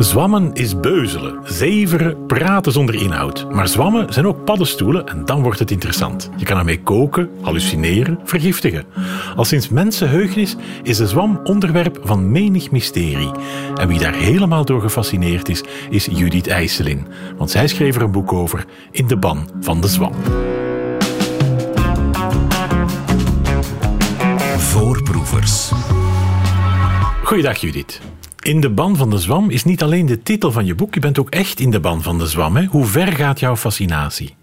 Zwammen is beuzelen, zeveren, praten zonder inhoud. Maar zwammen zijn ook paddenstoelen en dan wordt het interessant. Je kan ermee koken, hallucineren, vergiftigen. Al sinds mensenheugenis is de zwam onderwerp van menig mysterie. En wie daar helemaal door gefascineerd is, is Judith IJsselin. Want zij schreef er een boek over In de ban van de zwam. Voorproevers. Goeiedag Judith. In de ban van de zwam is niet alleen de titel van je boek, je bent ook echt in de ban van de zwam. Hè? Hoe ver gaat jouw fascinatie?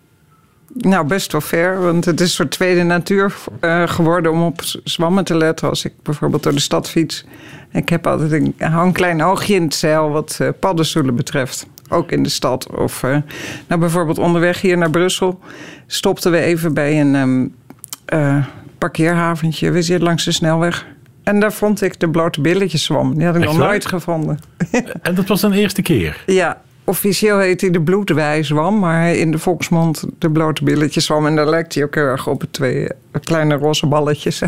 Nou, best wel ver, want het is een soort tweede natuur uh, geworden om op zwammen te letten. Als ik bijvoorbeeld door de stad fiets. Ik heb altijd een, een klein oogje in het zeil wat uh, paddenstoelen betreft. Ook in de stad. Of uh, nou, bijvoorbeeld onderweg hier naar Brussel stopten we even bij een um, parkeerhaventje. We zitten langs de snelweg. En daar vond ik de blote billetjes zwam. Die had ik nog nooit gevonden. En dat was een eerste keer? Ja, officieel heet hij de bloedwijzwam, maar in de volksmond de blote billetjes zwam. En daar lijkt hij ook heel erg op het twee kleine roze balletjes.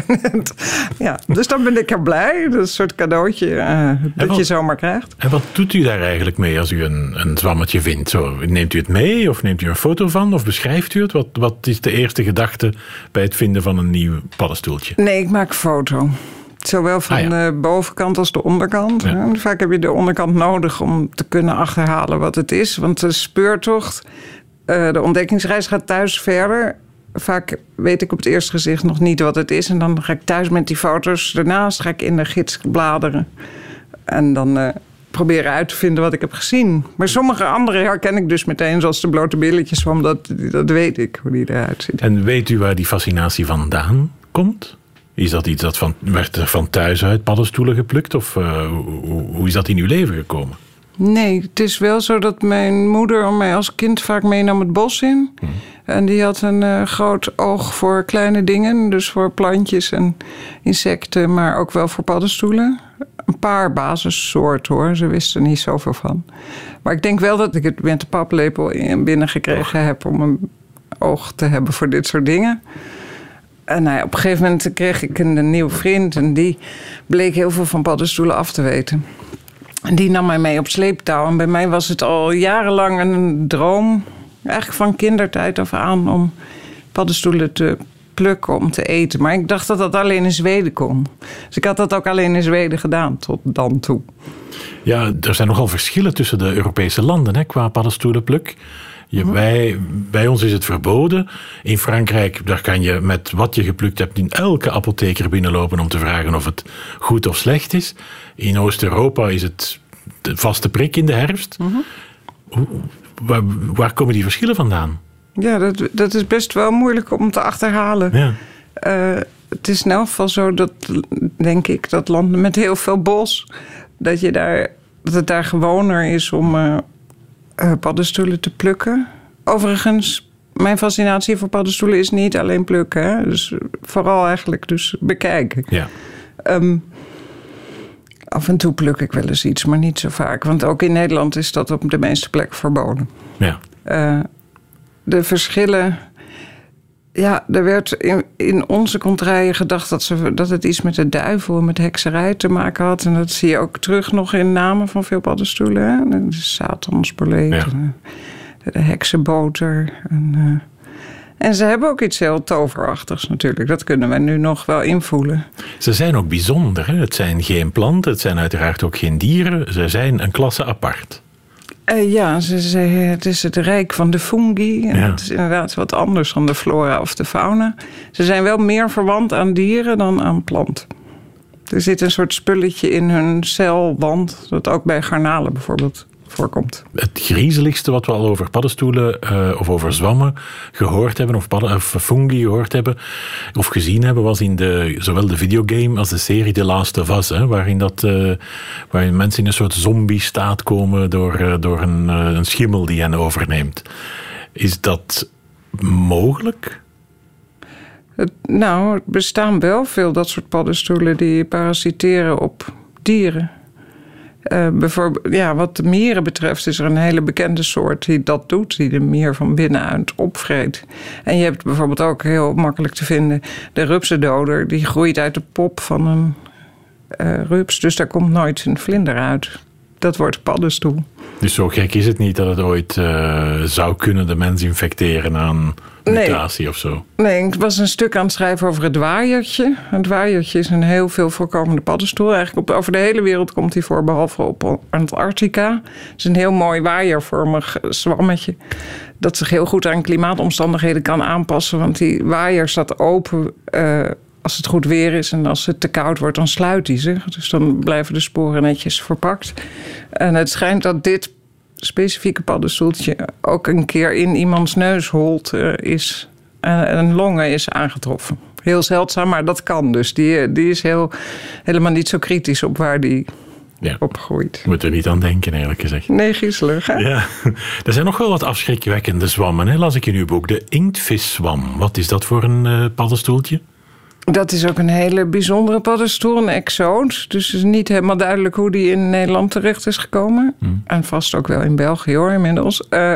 ja, dus dan ben ik er blij. Dat is een soort cadeautje uh, dat wat, je zomaar krijgt. En wat doet u daar eigenlijk mee als u een, een zwammetje vindt? Zo, neemt u het mee of neemt u een foto van of beschrijft u het? Wat, wat is de eerste gedachte bij het vinden van een nieuw paddenstoeltje? Nee, ik maak foto. Zowel van ah, de bovenkant als de onderkant. Vaak heb je de onderkant nodig om te kunnen achterhalen wat het is. Want de speurtocht, uh, de ontdekkingsreis gaat thuis verder. Vaak weet ik op het eerste gezicht nog niet wat het is. En dan ga ik thuis met die foto's. Daarnaast ga ik in de gids bladeren. En dan uh, proberen uit te vinden wat ik heb gezien. Maar sommige andere herken ik dus meteen, zoals de blote billetjes. Want dat weet ik, hoe die eruit ziet. En weet u waar die fascinatie vandaan komt? Is dat iets dat van, werd er van thuis uit paddenstoelen geplukt? Of uh, hoe, hoe, is dat in uw leven gekomen? Nee, het is wel zo dat mijn moeder mij als kind vaak meenam het bos in. Hmm. En die had een uh, groot oog voor kleine dingen. Dus voor plantjes en insecten, maar ook wel voor paddenstoelen. Een paar basissoorten hoor, ze wisten er niet zoveel van. Maar ik denk wel dat ik het met de paplepel binnengekregen heb om een oog te hebben voor dit soort dingen. En nou ja, op een gegeven moment kreeg ik een, nieuwe vriend en die bleek heel veel van paddenstoelen af te weten. En die nam mij mee op sleeptouw. En bij mij was het al jarenlang een droom, eigenlijk van kindertijd af aan, om paddenstoelen te plukken om te eten. Maar ik dacht dat dat alleen in Zweden kon. Dus ik had dat ook alleen in Zweden gedaan tot dan toe. Ja, er zijn nogal verschillen tussen de Europese landen hè, qua paddenstoelenpluk. Je, bij, bij ons is het verboden. In Frankrijk daar kan je met wat je geplukt hebt in elke apotheker binnenlopen om te vragen of het goed of slecht is. In Oost-Europa is het de vaste prik in de herfst. Mhm. waar, waar, komen die verschillen vandaan? Ja, dat, dat is best wel moeilijk om te achterhalen. Ja. Uh, het is in elk geval zo dat, denk ik, dat landen met heel veel bos, dat, je daar, dat het daar gewoner is om, uh, uh, paddenstoelen te plukken. Overigens, mijn fascinatie voor paddenstoelen is niet alleen plukken. Hè? Dus vooral eigenlijk dus bekijken. Ja. Um, af en toe pluk ik wel eens iets, maar niet zo vaak. Want ook in Nederland is dat op de meeste plekken verboden. Ja. Uh, de verschillen. Ja, er werd in, in onze contraien gedacht dat, ze, dat het iets met de duivel en met hekserij te maken had. En dat zie je ook terug nog in namen van veel paddenstoelen. Hè? De Satansboleet, ja. de, de, heksenboter. En, uh, en ze hebben ook iets heel toverachtigs natuurlijk. Dat kunnen we nu nog wel invoelen. Ze zijn ook bijzonder. Hè? Het zijn geen planten, het zijn uiteraard ook geen dieren. Ze zijn een klasse apart. Uh, ja, ze zeggen het is het rijk van de fungi. En Het is inderdaad wat anders dan de flora of de fauna. Ze zijn wel meer verwant aan dieren dan aan planten. Er zit een soort spulletje in hun celwand, dat ook bij garnalen bijvoorbeeld voorkomt. Het griezeligste wat we al over paddenstoelen uh, of over zwammen gehoord hebben, of, padden, of fungi gehoord hebben, of gezien hebben, was in de, zowel de videogame als de serie The Last of Us, hè, waarin, dat, uh, waarin mensen in een soort zombie-staat komen door, uh, door een, een schimmel die hen overneemt. Is dat mogelijk? Nou, er bestaan wel veel dat soort paddenstoelen die parasiteren op dieren. Uh, bijvoorbeeld, ja, wat de mieren betreft is er een hele bekende soort die dat doet, die de mier van binnenuit opvreet. En je hebt bijvoorbeeld ook heel makkelijk te vinden de rupsendoder, die groeit uit de pop van een uh, rups, dus daar komt nooit een vlinder uit. dat wordt paddenstoel. Dus zo gek is het niet dat het ooit uh, zou kunnen de mens infecteren aan mutatie nee. of zo? Nee, ik was een stuk aan het schrijven over het waaiertje. Het waaiertje is een heel veel voorkomende paddenstoel. Eigenlijk op, over de hele wereld komt hij voor, behalve op Antarctica. Het is een heel mooi waaiervormig zwammetje. Dat zich heel goed aan klimaatomstandigheden kan aanpassen. Want die waaier staat open... Uh, als het goed weer is en als het te koud wordt, dan sluit hij zich. Dus dan blijven de sporen netjes verpakt. En het schijnt dat dit specifieke paddenstoeltje ook een keer in iemands neusholt uh, is en een longen is aangetroffen. Heel zeldzaam, maar dat kan dus. Die, die is heel, helemaal niet zo kritisch op waar die ja. opgroeit. Moet er niet aan denken, eerlijk gezegd. Nee, griezelig, hè? Ja. Er zijn nog wel wat afschrikwekkende zwammen, hè? las ik in uw boek. De inktveszwam. Wat is dat voor een uh, paddenstoeltje? Dat is ook een hele bijzondere paddenstoel, een exoot. Dus het is niet helemaal duidelijk hoe die in Nederland terecht is gekomen. Hmm. En vast ook wel in België hoor, inmiddels. Uh,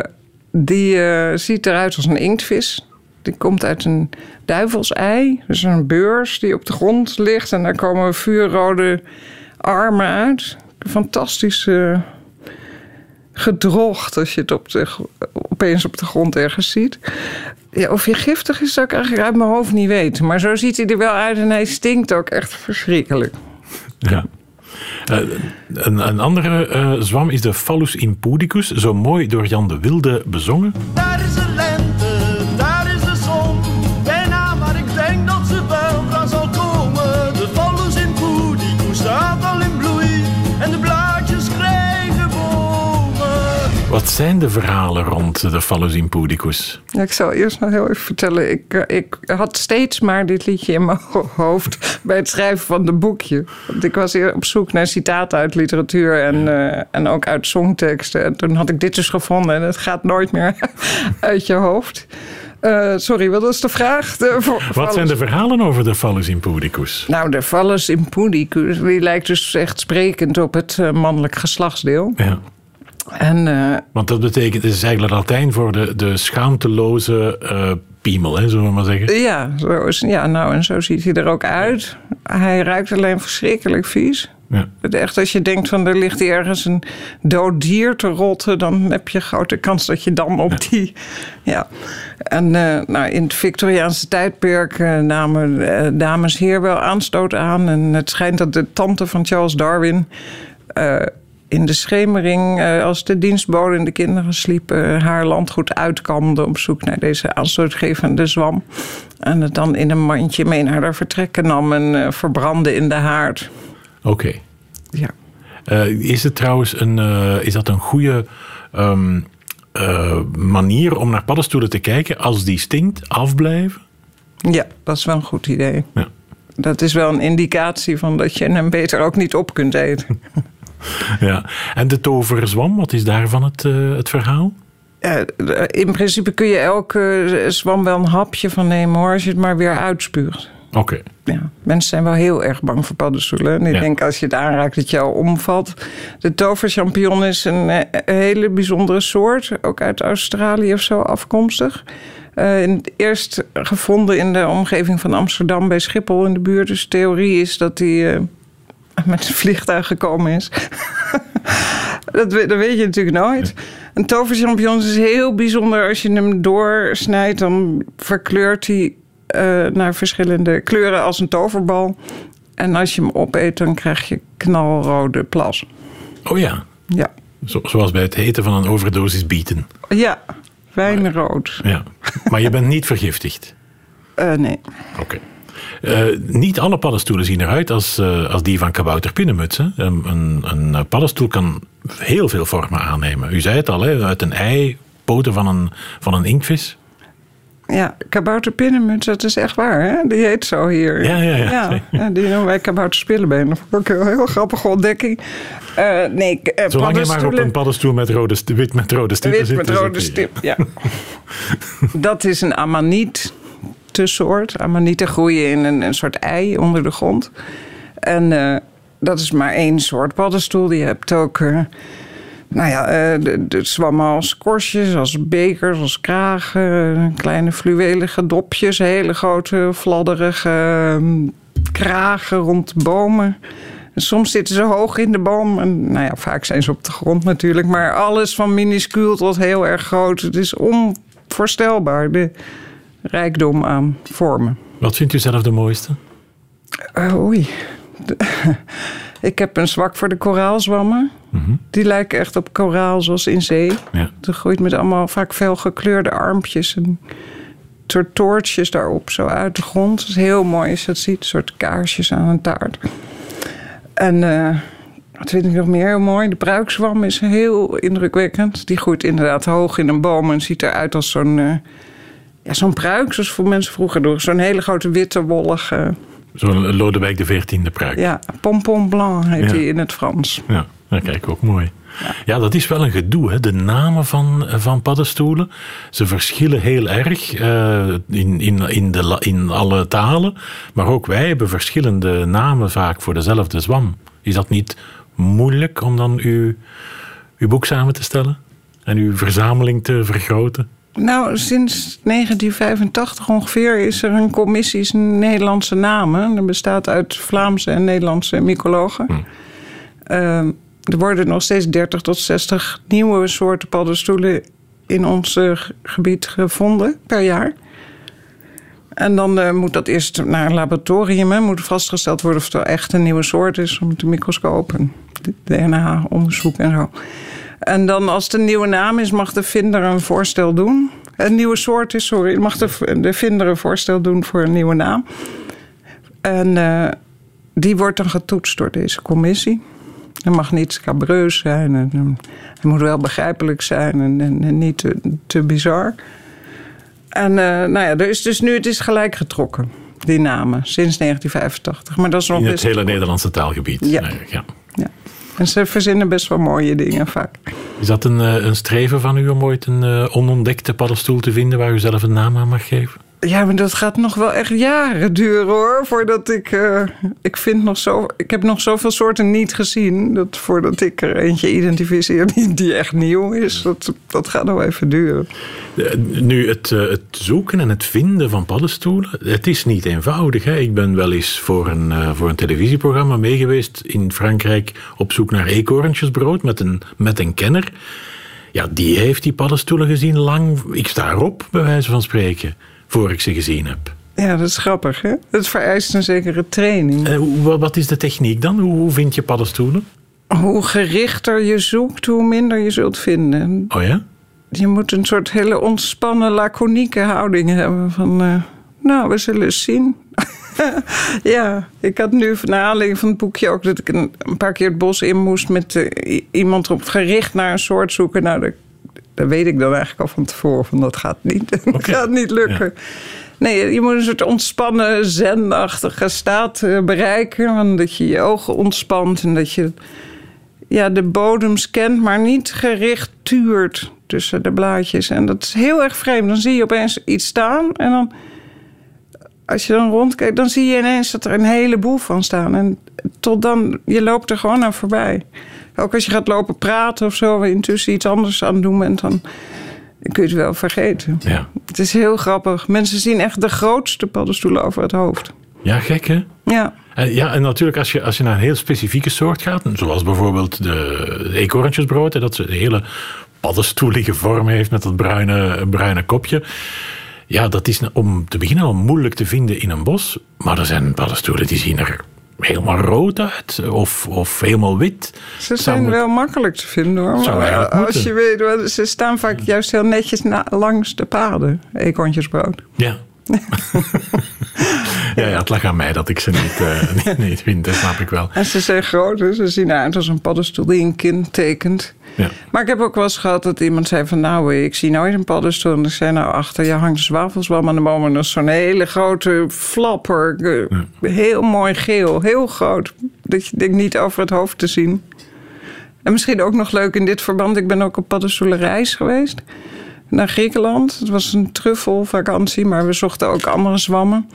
die uh, ziet eruit als een inktvis. Die komt uit een duivelsei. Dus een beurs die op de grond ligt. En daar komen vuurrode armen uit. Fantastische gedrocht als je het op de, opeens op de grond ergens ziet. Ja, of hij giftig is, zou ik eigenlijk uit mijn hoofd niet weten. Maar zo ziet hij er wel uit en hij stinkt ook echt verschrikkelijk. Ja. Uh, een, een, andere uh, zwam is de Phallus impudicus, zo mooi door Jan de Wilde bezongen. Daar is Wat zijn de verhalen rond de Phallus impudicus? Ik zal eerst nog heel even vertellen. Ik, uh, ik had steeds maar dit liedje in mijn hoofd bij het schrijven van de boekje. Want ik was hier op zoek naar citaten uit literatuur en, uh, en ook uit songteksten. En toen had ik dit dus gevonden en het gaat nooit meer uit je hoofd. Uh, sorry, wat was de vraag? De, wat zijn de verhalen over de Phallus impudicus? Nou, de Phallus impudicus die lijkt dus echt sprekend op het mannelijk geslachtsdeel. Ja. En, uh, Want dat betekent, het is eigenlijk Latijn voor de, de schaamteloze uh, piemel, hè, zullen we maar zeggen. Ja, zo is, ja, nou en zo ziet hij er ook uit. Hij ruikt alleen verschrikkelijk vies. Ja. Echt, als je denkt van er ligt ergens een dood dier te rotten, dan heb je grote kans dat je dan op ja. die. Ja. En uh, nou, in het Victoriaanse tijdperk uh, namen uh, dames hier wel aanstoot aan. En het schijnt dat de tante van Charles Darwin in de schemering, uh, als de dienstbode en de kinderen sliepen, haar landgoed uitkamde op zoek naar deze aanstootgevende zwam. En het dan in een mandje mee naar haar vertrekken nam en uh, verbrandde in de haard. Oké. Okay. Ja. Uh, is het trouwens een, is dat een goede um, manier om naar paddenstoelen te kijken als die stinkt, afblijven? Ja, dat is wel een goed idee. Ja. Dat is wel een indicatie van dat je hem beter ook niet op kunt eten. Ja, en de toverzwam, wat is daarvan het, uh, het verhaal? Uh, in principe kun je elke zwam wel een hapje van nemen hoor, als je het maar weer uitspuugt. Oké. Okay. Ja, mensen zijn wel heel erg bang voor paddenstoelen. En ik ja. denk als je het aanraakt dat je al omvalt. De toverchampignon is een, hele bijzondere soort, ook uit Australië of zo afkomstig. Uh, eerst gevonden in de omgeving van Amsterdam bij Schiphol in de buurt. Dus de theorie is dat die uh, met een vliegtuig gekomen is. dat, dat, weet je natuurlijk nooit. Een toverchampignon is heel bijzonder. Als je hem doorsnijdt, dan verkleurt hij uh, naar verschillende kleuren als een toverbal. En als je hem opeet, dan krijg je knalrode plas. Oh ja. Ja. Zo, zoals bij het heten van een overdosis bieten. Ja, wijnrood. Ja. Maar je bent niet vergiftigd? Uh, nee. Oké. Okay. Uh, niet alle paddenstoelen zien eruit als, uh, als die van kabouter. Hè. Een, een, een, paddenstoel kan heel veel vormen aannemen. U zei het al, hè, uit een ei, poten van een, van een inktvis. Ja, kabouter pinnenmuts, dat is echt waar. Hè? Die heet zo hier. Ja, ja, ja. ja, die noemen wij kabouter spillebeen. Dat vond ik een heel grappige ontdekking. Uh, nee, uh, Zolang je maar op een paddenstoel met rode, wit met rode stippen wit zit. met rode stip, ja. dat is een amaniet tussensoort. Amanieten groeien in een, soort ei onder de grond. En uh, dat is maar één soort paddenstoel. Je hebt ook, uh, nou ja, de zwammen als korstjes, als bekers, als kragen. Kleine fluwelige dopjes, hele grote fladderige kragen rond bomen. En soms zitten ze hoog in de boom. En nou ja, vaak zijn ze op de grond natuurlijk. Maar alles van minuscuul tot heel erg groot. Het is onvoorstelbaar, de rijkdom aan vormen. Wat vindt u zelf de mooiste? Uh, oei. Ik heb een zwak voor de koraalzwammen. Mm Die lijken echt op koraal zoals in zee. Ja. Dat groeit met allemaal vaak veel gekleurde armpjes en soort toortjes daarop, zo uit de grond. Dat is heel mooi als je dat ziet, een soort kaarsjes aan een taart. En uh, wat vind ik nog meer heel mooi? De bruikzwam is heel indrukwekkend. Die groeit inderdaad hoog in een boom en ziet eruit als zo'n... Uh, ja, zo'n pruik, zoals voor mensen vroeger door. Zo'n hele grote witte, wollige Zo'n Lodewijk de XIV pruik. Ja, pompon blanc heet hij in het Frans. Ja, dat kijk ook mooi. Ja. ja. dat is wel een gedoe. Hè? De namen van, van paddenstoelen, ze verschillen heel erg uh, in, in, in, de, in alle talen. Maar ook wij hebben verschillende namen vaak voor dezelfde zwam. Is dat niet moeilijk om dan uw, uw boek samen te stellen? En uw verzameling te vergroten? Nou, sinds 1985 ongeveer is er een commissie Nederlandse namen. Dat bestaat uit Vlaamse en Nederlandse mycologen. Hm. Ehm, er worden nog steeds 30 tot 60 nieuwe soorten paddenstoelen in ons gebied gevonden per jaar. En dan uh, moet dat eerst naar een laboratorium. Hè, moet vastgesteld worden of het wel echt een nieuwe soort is. Met de microscoop en DNA-onderzoek en zo. En dan als het een nieuwe naam is, mag de vinder een voorstel doen. Een nieuwe soort is, sorry. Mag de, de vinder een voorstel doen voor een nieuwe naam. En uh, die wordt dan getoetst door deze commissie. Het mag niet scabreus zijn. En, het moet wel begrijpelijk zijn en, en, niet te, te, bizar. En uh, nou ja, er is dus nu, het is gelijk getrokken, die namen, sinds 1985. Maar dat is nog In het hele Nederlandse taalgebied. Ja. ja. ja. En ze verzinnen best wel mooie dingen vaak. Is dat een, eh, een streven van u om ooit een uh, onontdekte paddenstoel te vinden waar u zelf een naam aan mag geven? Ja, maar dat gaat nog wel echt jaren duren hoor. Voordat ik. Uh, ik vind nog zo. Ik heb nog zoveel soorten niet gezien. Dat voordat ik er eentje identificeer die, echt nieuw is. Dat, dat gaat nog even duren. Nu, het, het zoeken en het vinden van paddenstoelen. Het is niet eenvoudig. Hè? Ik ben wel eens voor een, voor een televisieprogramma meegeweest in Frankrijk. op zoek naar eekhoorntjesbrood met een, met een kenner. Ja, die heeft die paddenstoelen gezien lang. Ik sta erop, bij wijze van spreken voor ik ze gezien heb. Ja, dat is grappig, hè? Het vereist een zekere training. Uh, wat is de techniek dan? Hoe vind je paddenstoelen? Hoe gerichter je zoekt, hoe minder je zult vinden. Oh ja? Je moet een soort hele ontspannen, laconieke houding hebben. Van, uh, nou, we zullen eens zien. ja, ik had nu van aanleiding van het boekje ook... dat ik een, een paar keer het bos in moest met uh, iemand op gericht naar een soort zoeken. Nou, dat dat weet ik dan eigenlijk al van tevoren. Van dat gaat niet, dat gaat niet lukken. Nee, je moet een soort ontspannen, zenachtige staat eh, bereiken. Dat je je ogen ontspant en dat je ja, de bodem scant, maar niet gericht tuurt tussen de blaadjes. En dat is heel erg vreemd. Dan zie je opeens iets staan en dan, als je dan rondkijkt, dan zie je ineens dat er een heleboel van staan. En tot dan, je loopt er gewoon aan voorbij. Ook als je gaat lopen praten of zo, intussen iets anders aan doen bent, dan kun je het wel vergeten. Ja. Het is heel grappig. Mensen zien echt de grootste paddenstoelen over het hoofd. Ja, gek hè? Ja. En, ja, en natuurlijk als je, als je naar een heel specifieke soort gaat, zoals bijvoorbeeld de eekhoorntjesbrood, dat ze een hele paddenstoelige vorm heeft met dat bruine, bruine kopje. Ja, dat is om te beginnen al moeilijk te vinden in een bos. Maar er zijn paddenstoelen die zien er helemaal rood uit of, of helemaal wit. Ze zijn wel makkelijk te vinden hoor. Maar als je weet, ze staan vaak juist heel netjes langs de paden, eekhoorntjesbrood. Ja. ja, ja, het lag aan mij dat ik ze niet, uh, niet, vind, dat snap ik wel. En ze zijn groot, ze zien eruit als een paddenstoel die een kind tekent. Ja. Maar ik heb ook wel eens gehad dat iemand zei van... nou, ik zie nooit een paddenstoel. En ik zei, nou, achter je hangt de zwavelswam aan de boom... en dat is zo'n hele grote flapper. Heel mooi geel, heel groot. Dat je denkt niet over het hoofd te zien. En misschien ook nog leuk in dit verband... ik ben ook op paddenstoelenreis geweest naar Griekenland. Het was een truffelvakantie, maar we zochten ook andere zwammen.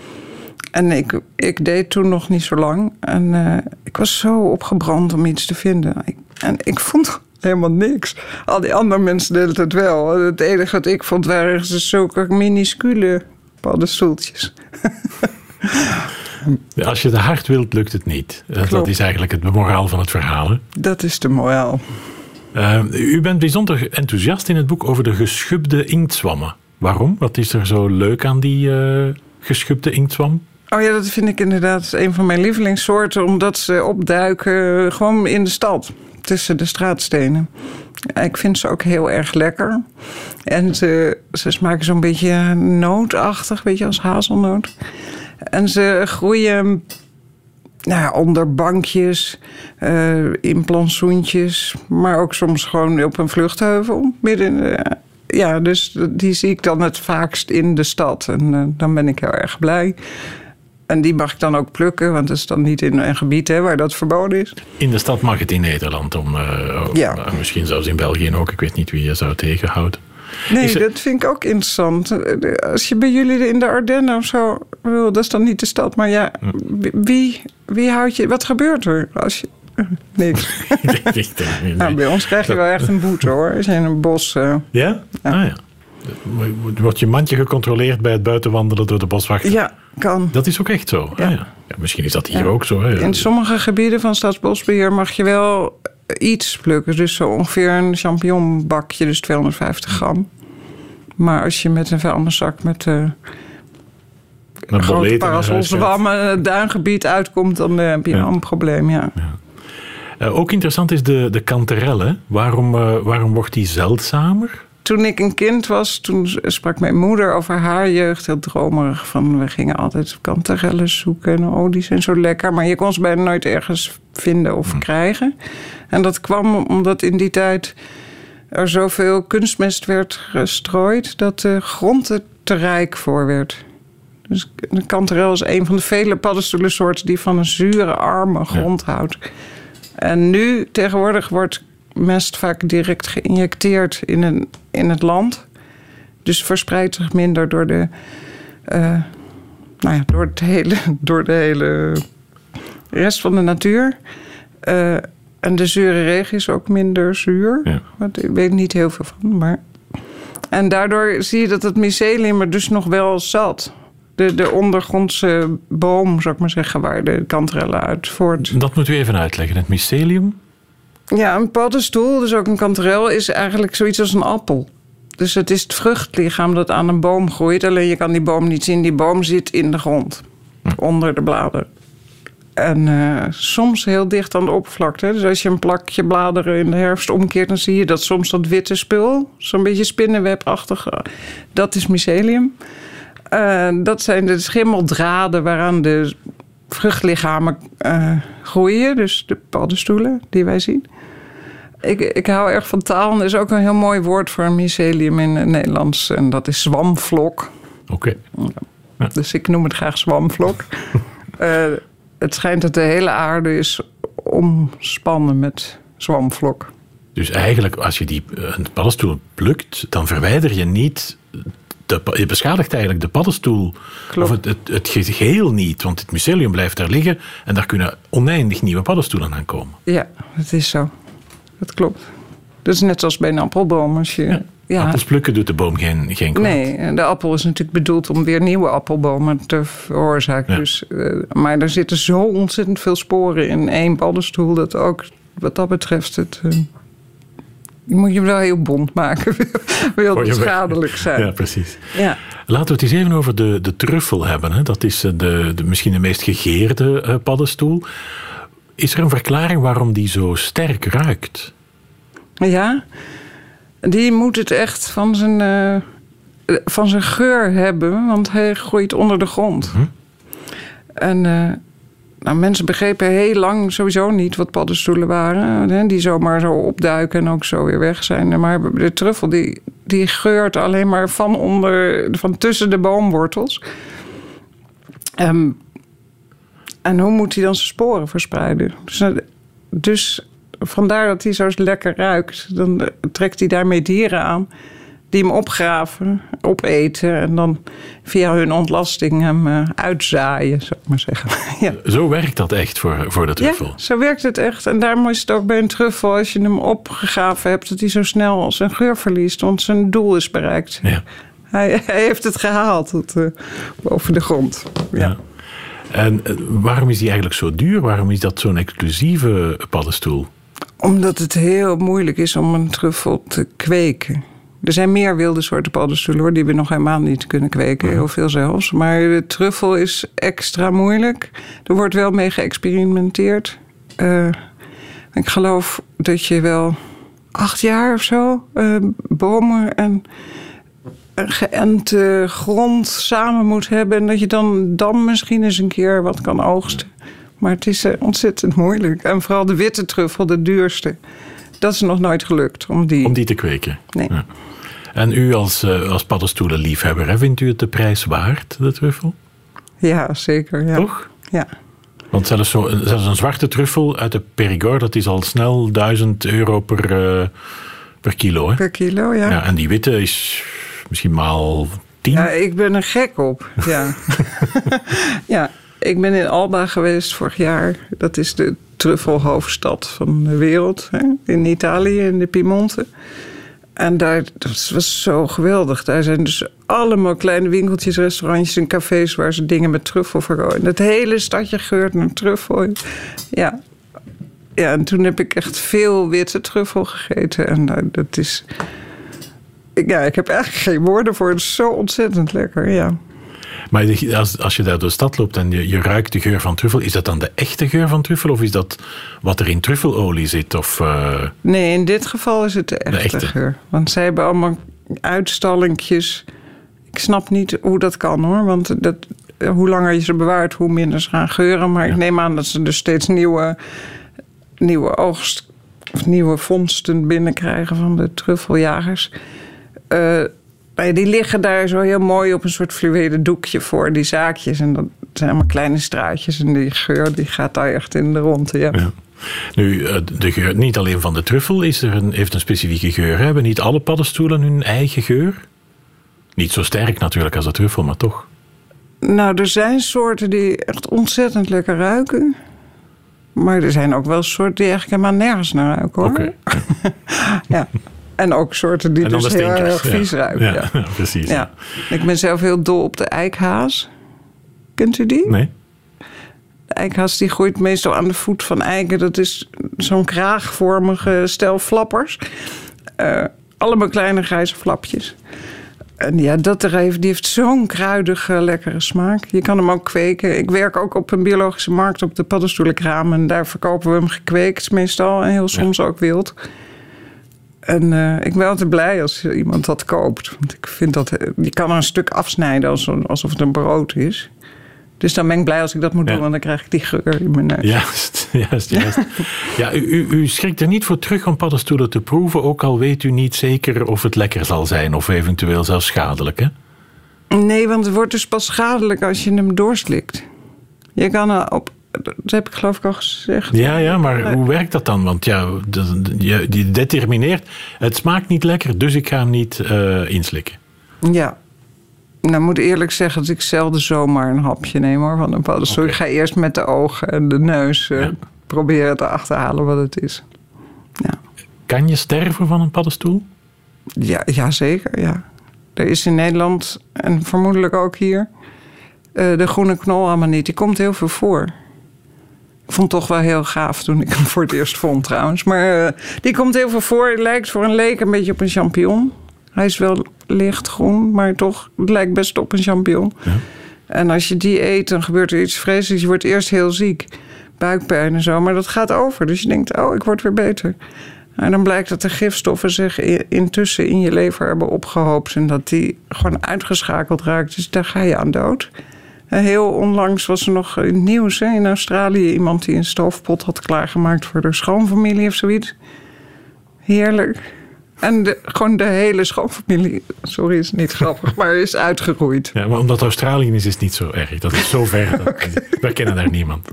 En ik, ik deed toen nog niet zo lang. En uh, ik was zo opgebrand om iets te vinden. en ik vond helemaal niks. Al die andere mensen deden het wel. Het enige wat ik vond waren zulke minuscule paddenstoeltjes. Als je te hard wilt, lukt het niet. Eh, dat is eigenlijk het moraal van het verhaal. hè? Dat is de moraal. Eh, u bent bijzonder enthousiast in het boek over de geschubde inktzwammen. Waarom? Wat is er zo leuk aan die eh geschubde inktzwam? Oh ja, dat vind ik inderdaad een van mijn lievelingssoorten, omdat ze opduiken gewoon in de stad, tussen de straatstenen. Ik vind ze ook heel erg lekker. En ze, ze smaken zo'n beetje nootachtig, weet je, als hazelnoot. En ze groeien nou ja, onder bankjes, eh, in plantsoentjes, maar ook soms gewoon op een vluchtheuvel. Midden, ja, dus die zie ik dan het vaakst in de stad. En eh, dan ben ik heel erg blij. En die mag ik dan ook plukken, want dat is dan niet in een gebied hè, waar dat verboden is. In de stad mag het in Nederland, om, eh, Ja. eh, misschien zelfs in België ook. Ik weet niet wie je zou tegenhouden. Nee, er- dat vind ik ook interessant. Als je bij jullie in de Ardennen of zo... Dat is dan niet de stad, maar ja... Wie, wie houdt je... Wat gebeurt er als je... Niks. Nee. Nou, bij ons krijg je wel echt een boete, hoor. Als je in een bos... eh, Ja? Ah ja. Wordt je mandje gecontroleerd bij het buitenwandelen door de boswachter? ja, kan. Dat is ook echt zo. Ja. Ah, ja. Ja, misschien is dat hier Ja. ook zo. Hè? In sommige gebieden van Staatsbosbeheer mag je wel iets plukken. Dus zo ongeveer een champignonbakje, dus 250 gram. Maar als je met een vuilniszak met eh Met grote parasolzwammen het duingebied uitkomt... dan eh, heb je een probleem, ja. Eh, ook interessant is de, de kanterelle. Waarom, eh, waarom wordt die zeldzamer? Toen ik een kind was, toen sprak mijn moeder over haar jeugd. Heel dromerig van, we gingen altijd kanterellen zoeken. En oh, die zijn zo lekker. Maar je kon ze bijna nooit ergens vinden of krijgen. En dat kwam omdat in die tijd er zoveel kunstmest werd gestrooid... dat de grond er te rijk voor werd. Dus de kanterel is een van de vele paddenstoelensoorten... die van een zure, arme grond houdt. En nu tegenwoordig wordt mest vaak direct geïnjecteerd in, een, in het land. Dus verspreidt zich minder door de, eh, nou ja, door, het hele, door de hele rest van de natuur. Eh, en de zure regen is ook minder zuur. Ja. Want ik weet niet heel veel van. Maar... En daardoor zie je dat het mycelium er dus nog wel zat. De, de ondergrondse boom, zou ik maar zeggen, waar de kanterellen uit voort Dat moeten we even uitleggen. Het mycelium. Ja, een paddenstoel, dus ook een kanterel, is eigenlijk zoiets als een appel. Dus het is het vruchtlichaam dat aan een boom groeit. Alleen je kan die boom niet zien. Die boom zit in de grond, onder de bladeren. En eh, soms heel dicht aan de oppervlakte. Dus als je een plakje bladeren in de herfst omkeert... dan zie je dat soms dat witte spul, zo'n beetje spinnenwebachtig... eh, dat is mycelium. Eh, dat zijn de schimmeldraden waaraan de vruchtlichamen groeien. Dus de paddenstoelen die wij zien. Ik, ik hou erg van taal. Er is ook een heel mooi woord voor een mycelium in het Nederlands. En dat is zwamvlok. Oké. Dus ik noem het graag zwamvlok. Eh, het schijnt dat de hele aarde is omspannen met zwamvlok. Dus eigenlijk, als je die eh, een paddenstoel plukt, dan verwijder je niet. De, je beschadigt eigenlijk de paddenstoel. Klopt. Of het, het, het geheel niet, want het mycelium blijft daar liggen en daar kunnen oneindig nieuwe paddenstoelen aan komen. Ja, dat is zo. Dat klopt. Dat is net als bij een appelboom. Als je, ja. Appels plukken doet de boom geen, geen kwaad. Nee, de appel is natuurlijk bedoeld om weer nieuwe appelbomen te veroorzaken. Ja. Dus, eh, maar er zitten zo ontzettend veel sporen in één paddenstoel... dat ook wat dat betreft het... eh, je moet je wel heel bond maken. wil het schadelijk zijn. Ja, precies. Ja. Laten we het eens even over de, de truffel hebben. Hè. Dat is eh, de, de, misschien de meest gegeerde paddenstoel. Is er een verklaring waarom die zo sterk ruikt? Ja, die moet het echt van zijn, eh, van zijn geur hebben, want hij groeit onder de grond. En eh, nou, mensen begrepen heel lang sowieso niet wat paddenstoelen waren, hè, die zomaar zo opduiken en ook zo weer weg zijn. Maar de truffel die, die geurt alleen maar van, onder, van tussen de boomwortels. Ehm, en hoe moet hij dan zijn sporen verspreiden? Dus, eh, dus vandaar dat hij zo lekker ruikt. Dan eh, trekt hij daarmee dieren aan die hem opgraven, opeten... en dan via hun ontlasting hem eh, uitzaaien, zou ik maar zeggen. ja. Zo werkt dat echt voor, voor de truffel. Ja, zo werkt het echt. En daarom is het ook bij een truffel, als je hem opgegraven hebt, dat hij zo snel zijn geur verliest, want zijn doel is bereikt. Ja. Hij, hij heeft het gehaald tot, boven de grond. Ja. Ja. En eh, waarom is die eigenlijk zo duur? Waarom is dat zo'n exclusieve paddenstoel? Omdat het heel moeilijk is om een truffel te kweken. Er zijn meer wilde soorten paddenstoelen hoor, die we nog helemaal niet kunnen kweken. Heel veel zelfs. Maar de truffel is extra moeilijk. Er wordt wel mee geëxperimenteerd. Uh, ik geloof dat je wel acht jaar of zo uh, bomen en geënte grond samen moet hebben. En dat je dan, dan misschien eens een keer wat kan oogsten. Maar het is uh, ontzettend moeilijk. En vooral de witte truffel, de duurste. Dat is nog nooit gelukt om die, om die te kweken. Nee. Ja. En u als, uh, als paddenstoelenliefhebber, vindt u het de prijs waard, de truffel? Ja, zeker. Ja. Toch? Ja. Want zelfs, zo, zelfs een zwarte truffel uit de Périgord, dat is al snel 1000 euro per, uh, per kilo. Hè? Per kilo, ja. ja. En die witte is misschien maal 10. Ja, ik ben er gek op. Ja. ja, ik ben in Alba geweest vorig jaar. Dat is de truffelhoofdstad van de wereld. Hè? In Italië, in de Piemonte. En daar, dat was zo geweldig. Daar zijn dus allemaal kleine winkeltjes, restaurantjes en cafés waar ze dingen met truffel verkoopen. Het hele stadje geurt naar truffel. Ja. ja, en toen heb ik echt veel witte truffel gegeten. En nou, dat is. Ja, ik heb eigenlijk geen woorden voor. Het is zo ontzettend lekker, ja. Maar als, als je daar door de stad loopt en je, je ruikt de geur van truffel, is dat dan de echte geur van truffel of is dat wat er in truffelolie zit? Of, uh... Nee, in dit geval is het de echte, de echte, geur. Want zij hebben allemaal uitstallingjes. Ik snap niet hoe dat kan hoor. Want dat, hoe langer je ze bewaart, hoe minder ze gaan geuren. Maar ja. ik neem aan dat ze dus steeds nieuwe, nieuwe oogst of nieuwe vondsten binnenkrijgen van de truffeljagers. Uh, die liggen daar zo heel mooi op een soort fluwelen doekje voor, die zaakjes. En dat zijn allemaal kleine straatjes. En die geur die gaat daar echt in de ronde. Ja. ja. Nu, eh, de geur, niet alleen van de truffel is er een, heeft een specifieke geur. Hebben niet alle paddenstoelen hun eigen geur? Niet zo sterk natuurlijk als de truffel, maar toch. Nou, er zijn soorten die echt ontzettend lekker ruiken. Maar er zijn ook wel soorten die eigenlijk helemaal nergens naar ruiken hoor. Okay. ja. En ook soorten die dus heel erg vies ruiken. Ja, ja. precies. Ja. Ik ben zelf heel dol op de eikhaas. Kent u die? Nee. De eikhaas die groeit meestal aan de voet van eiken. Dat is zo'n kraagvormige stel flappers. Uh, allemaal kleine grijze flapjes. En ja, dat er heeft, die heeft zo'n kruidige, lekkere smaak. Je kan hem ook kweken. Ik werk ook op een biologische markt op de paddenstoelenkraam. En daar verkopen we hem gekweekt meestal. En heel soms ook wild. En uh, ik ben altijd blij als iemand dat koopt. Want ik vind dat... Je kan er een stuk afsnijden alsof het een brood is. Dus dan ben ik blij als ik dat moet doen, want dan krijg ik die geur in mijn neus. Juist, juist, juist. ja, u, u schrikt er niet voor terug om paddenstoelen te proeven, ook al weet u niet zeker of het lekker zal zijn of eventueel zelfs schadelijk, hè? Nee, want het wordt dus pas schadelijk als je hem doorslikt. Je kan op dat heb ik geloof ik al gezegd. Ja, ja, maar hoe werkt dat dan? Want ja, je, determineert, het smaakt niet lekker, dus ik ga hem niet uh, inslikken. Ja. Nou, moet eerlijk zeggen dat ik zelden zomaar een hapje neem hoor, van een paddenstoel. Okay. Ik ga eerst met de ogen en de neus uh, ja. proberen te achterhalen wat het is. Ja. Kan je sterven van een paddenstoel? Ja, ja, zeker, ja. Er is in Nederland, en vermoedelijk ook hier, uh, de groene knolammoniet. Die komt heel veel voor. Ik vond toch wel heel gaaf toen ik hem voor het eerst vond trouwens. Maar uh, die komt heel veel voor. Het lijkt voor een leek een beetje op een champignon. Hij is wel lichtgroen, maar toch, het lijkt best op een champignon. Ja. En als je die eet, dan gebeurt er iets vreselijks. Je wordt eerst heel ziek, buikpijn en zo. Maar dat gaat over. Dus je denkt, oh, ik word weer beter. En dan blijkt dat de gifstoffen zich intussen in je lever hebben opgehoopt. En dat die gewoon uitgeschakeld raakt. Dus daar ga je aan dood. Heel onlangs was er nog in het nieuws hè, in Australië iemand die een stoofpot had klaargemaakt voor de schoonfamilie of zoiets. Heerlijk. En de, gewoon de hele schoonfamilie, sorry, is niet grappig, maar is uitgeroeid. Ja, maar omdat Australië is, is het niet zo erg. Dat is zo ver. Dat, okay. Wij kennen daar niemand.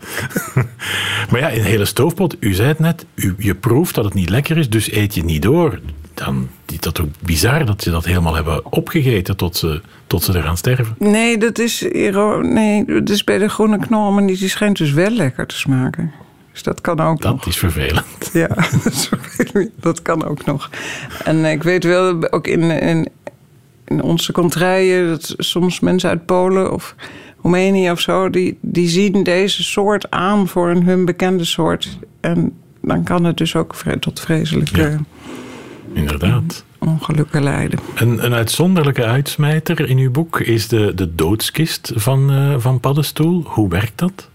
maar ja, een hele stoofpot, u zei het net, u, je proeft dat het niet lekker is, dus eet je niet door. Dan is dat ook bizar dat ze dat helemaal hebben opgegeten tot ze, tot ze eraan sterven. Nee, dat is, nee, dat is bij de groene knol, maar die schijnt dus wel lekker te smaken. Dus dat kan ook dat nog. Dat is vervelend. Ja, dat kan ook nog. En ik weet wel, ook in, in, in onze contraien... dat soms mensen uit Polen of Roemenië of zo, die, die zien deze soort aan voor een hun bekende soort. En dan kan het dus ook tot vreselijke Ja. Inderdaad. ongelukken leiden. Een, een uitzonderlijke uitsmijter in uw boek is de, de doodskist van, eh, van Paddenstoel. Hoe werkt dat?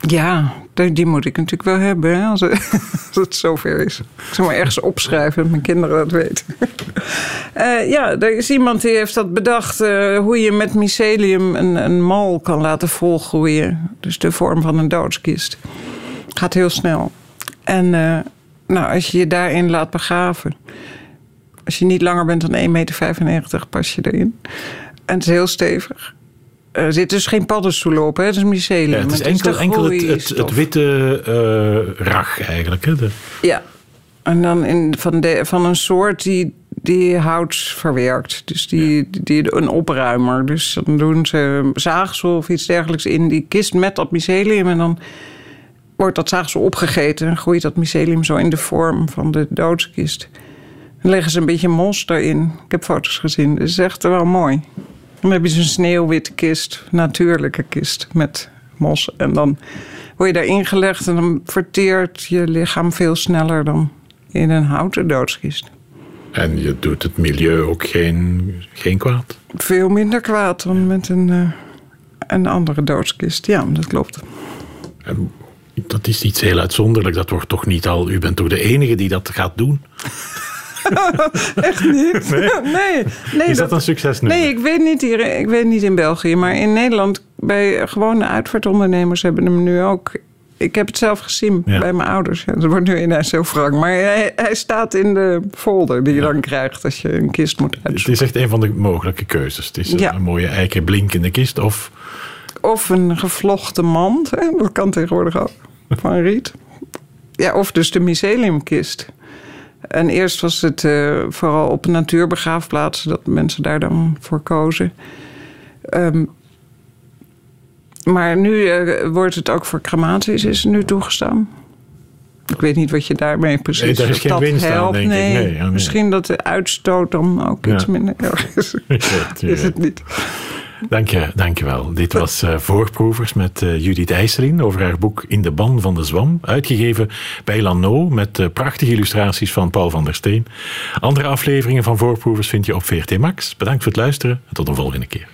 Ja, die, moet ik natuurlijk wel hebben hè, als, het, als het zover is. Ik zal maar ergens opschrijven dat mijn kinderen dat weten. Eh, ja, er is iemand die heeft dat bedacht eh, hoe je met mycelium een, een mal kan laten volgroeien. Dus de vorm van een doodskist. Gaat heel snel. En nou, als je je daarin laat begraven. Als je niet langer bent dan 1,95 meter, pas je erin. En het is heel stevig. Er zitten dus geen paddenstoelen op, hè? het is mycelium. Ja, het is enkel, enkel het, het, het groeistof. witte eh, rag eigenlijk. Hè? De, Ja. En dan in, van, de, van een soort die, die hout verwerkt. Dus die, die, een opruimer. Dus dan doen ze zaagsel of iets dergelijks in die kist met dat mycelium. En dan wordt dat zaagsel opgegeten. En groeit dat mycelium zo in de vorm van de doodskist. Dan leggen ze een beetje mos erin. Ik heb foto's gezien. Dat is echt wel mooi. Dan heb je zo'n sneeuwwitte kist. Natuurlijke kist met mos. En dan word je daarin gelegd en dan verteert je lichaam veel sneller dan in een houten doodskist. en je doet het milieu ook geen, geen kwaad. Veel minder kwaad dan met een, eh, een andere doodskist. Ja, dat klopt. En dat is iets heel uitzonderlijks. Dat wordt toch niet al... U bent toch de enige die dat gaat doen? Echt niet? Nee? nee, nee, is dat, een succes nu? Nee, ik weet niet hier. Ik weet niet in België, maar in Nederland bij gewone uitvaartondernemers hebben hem nu ook. Ik heb het zelf gezien Ja. bij mijn ouders. Ja, dat wordt nu ineens zo frank. Maar hij, hij staat in de folder die je dan krijgt als je een kist moet Het uitzoeken. is echt een van de mogelijke keuzes. Het is een- mooie eiken blinkende kist of... Of een gevlochten mand. Hè? Dat kan tegenwoordig ook. Van riet. Ja, of dus de myceliumkist. En eerst was het eh, vooral op natuurbegraafplaatsen dat mensen daar dan voor kozen. Ehm, maar nu eh, wordt het ook voor crematies is nu toegestaan. Ik weet niet wat je daarmee precies Nee, daar is geen dat winst aan, helpt. ik. Nee, Nee, ja, nee. Misschien dat de uitstoot dan ook Ja. iets minder erg is. is het niet. Dank je, dank je wel. Dit was eh, Voorproevers met eh, Judith IJsselin over haar boek In de ban van de zwam. Uitgegeven bij Lano met eh, prachtige illustraties van Paul van der Steen. Andere afleveringen van Voorproevers vind je op VRT Max. Bedankt voor het luisteren en tot een volgende keer.